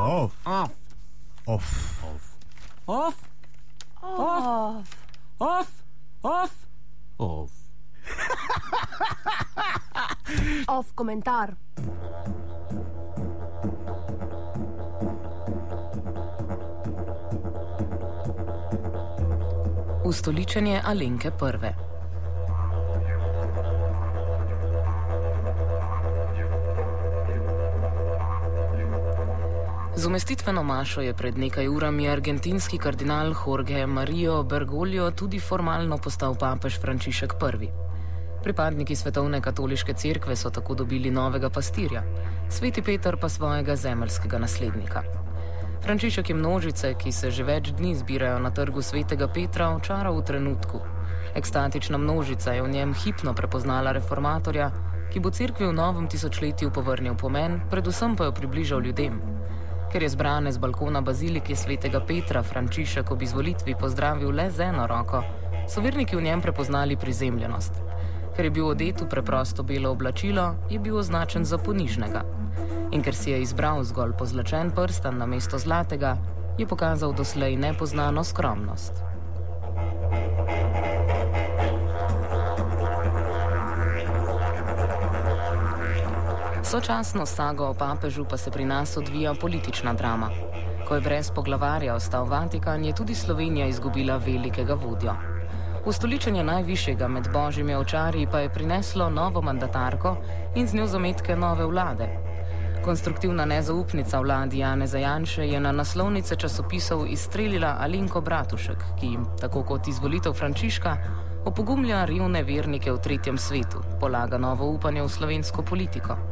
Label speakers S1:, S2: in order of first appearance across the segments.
S1: Off.
S2: Off.
S1: Off.
S2: Off. Off. Off. Off. Off.
S3: Off komentar.
S4: Ustoličenje Alenke prve. Z umestitveno mašo je pred nekaj urami argentinski kardinal Jorge Mario Bergoglio tudi formalno postal papež Frančišek I. Pripadniki Svetovne katoliške cerkve so tako dobili novega pastirja, sveti Peter pa svojega zemeljskega naslednika. Frančišek je množice, ki se že več dni zbirajo na trgu svetega Petra, očaral v trenutku. Ekstatična množica je v njem hipno prepoznala reformatorja, ki bo cerkvi v novem tisočletju povrnil pomen, predvsem pa jo približal ljudem. Ker je zbrane z balkona bazilike svetega Petra Frančišek ob izvolitvi pozdravil le z eno roko, so verniki v njem prepoznali prizemljenost. Ker je bil odet v preprosto belo oblačilo, je bil označen za ponižnega. In ker si je izbral zgolj pozlačen prstan na mesto zlatega, je pokazal doslej nepoznano skromnost. Sočasno s sago o papežu pa se pri nas odvija politična drama. Ko je brez poglavarja ostal Vatikan, je tudi Slovenija izgubila velikega vodjo. Ustoličenje najvišjega med božjimi očarji pa je prineslo novo mandatarko in z njo zametke nove vlade. Konstruktivna nezaupnica vladi Jane Zajanše je na naslovnice časopisov izstrelila Alinko Bratušek, ki, tako kot izvolitev Frančiška, opogumlja revne vernike v tretjem svetu, polaga novo upanje v slovensko politiko.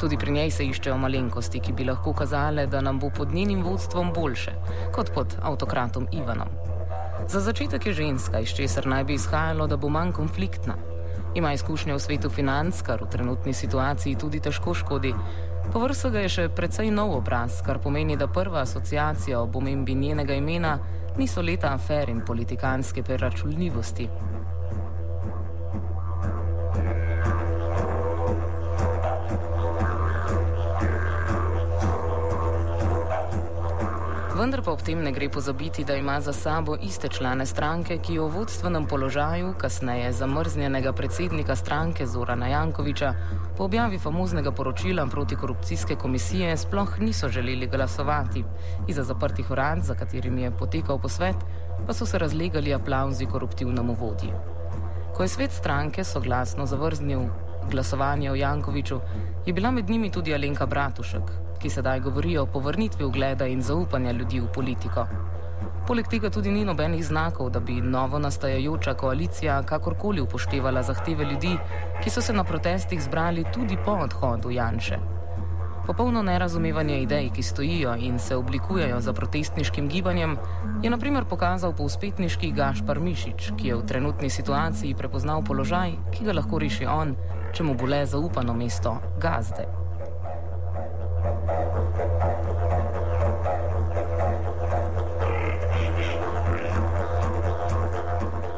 S4: Tudi pri njej se iščejo malenkosti, ki bi lahko kazale, da nam bo pod njenim vodstvom boljše, kot pod avtokratom Ivanom. Za začetek je ženska, iz česar naj bi izhajalo, da bo manj konfliktna. Ima izkušnje v svetu financ, kar v trenutni situaciji tudi težko škodi. Povrh ga je še precej nov obraz, kar pomeni, da prva asociacija ob omembi njenega imena niso leta afer in politikanske preračunljivosti. Vendar pa ob tem ne gre pozabiti, da ima za sabo iste člane stranke, ki v vodstvenem položaju, kasneje zamrznjenega predsednika stranke Zorana Jankoviča, po objavi famoznega poročila protikorupcijske komisije sploh niso želeli glasovati. Iza zaprtih urad, za katerimi je potekal posvet, pa so se razlegali aplauzi koruptivnemu vodji. Ko je svet stranke soglasno zavrznil glasovanje o Jankoviču, je bila med njimi tudi Alenka Bratušek, ki sedaj govorijo o povrnitvi ugleda in zaupanja ljudi v politiko. Poleg tega tudi ni nobenih znakov, da bi novo nastajajoča koalicija kakorkoli upoštevala zahteve ljudi, ki so se na protestih zbrali tudi po odhodu Janše. Popolno nerazumevanje idej, ki stojijo in se oblikujejo za protestniškim gibanjem, je na primer pokazal povspetniški Gašpar Mišič, ki je v trenutni situaciji prepoznal položaj, ki ga lahko reši on, če mu bo le zaupano mesto gazde.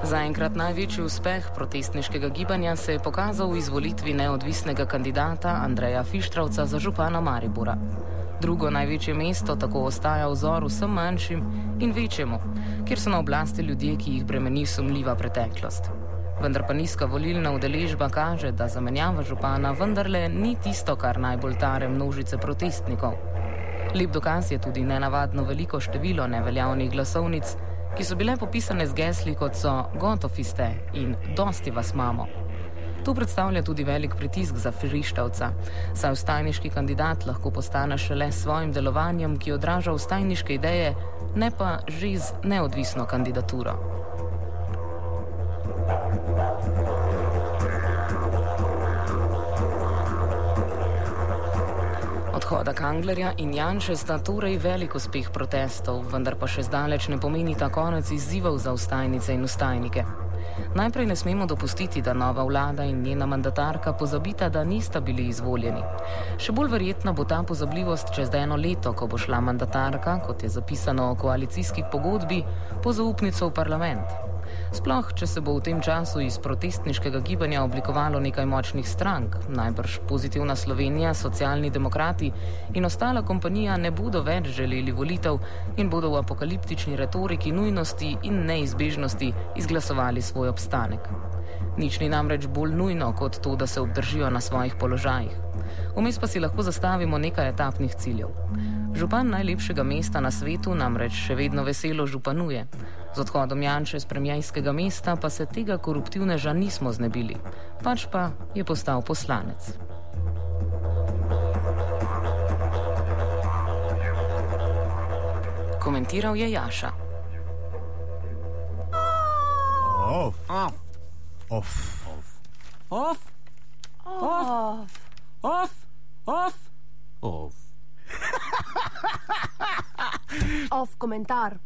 S4: Zaenkrat največji uspeh protestniškega gibanja se je pokazal v izvolitvi neodvisnega kandidata Andreja Fištravca za župana Maribora. Drugo največje mesto tako ostaja vzor vsem manjšim in večjemu, kjer so na oblasti ljudje, ki jih bremeni sumljiva preteklost. Vendar pa nizka volilna udeležba kaže, da zamenjava župana vendarle ni tisto, kar najbolj tare množice protestnikov. Lep dokaz je tudi nenavadno veliko število neveljavnih glasovnic, ki so bile popisane z gesli kot so gotovi ste in dosti vas imamo. To predstavlja tudi velik pritisk za Frištavca, saj ustajniški kandidat lahko postane šele s svojim delovanjem, ki odraža ustajniške ideje, ne pa že z neodvisno kandidaturo. Odhoda Kanglerja in Janša sta torej velik uspeh protestov, vendar pa še zdaleč ne pomeni ta konec izzivov za ustajnice in ustajnike. Najprej ne smemo dopustiti, da nova vlada in njena mandatarka pozabita, da nista bili izvoljeni. Še bolj verjetna bo ta pozabljivost čez eno leto, ko bo šla mandatarka, kot je zapisano v koalicijski pogodbi, po zaupnico v parlament. Sploh, če se bo v tem času iz protestniškega gibanja oblikovalo nekaj močnih strank, najbrž pozitivna Slovenija, socialni demokrati in ostala kompanija ne bodo več želeli volitev in bodo v apokaliptični retoriki nujnosti in neizbežnosti izglasovali svoj obstanek. Nič ni namreč bolj nujno kot to, da se obdržijo na svojih položajih. Vmes pa si lahko zastavimo nekaj etapnih ciljev. Župan najlepšega mesta na svetu namreč še vedno veselo županuje. Z odhodom Janša z premijskega mesta pa se tega koruptivneža nismo znebili, pač pa je postal poslanec. Komentiral je Jaša.
S2: Off.
S3: Off.
S2: Off.
S3: Off.
S2: Off. Off. Off.
S3: Off komentar.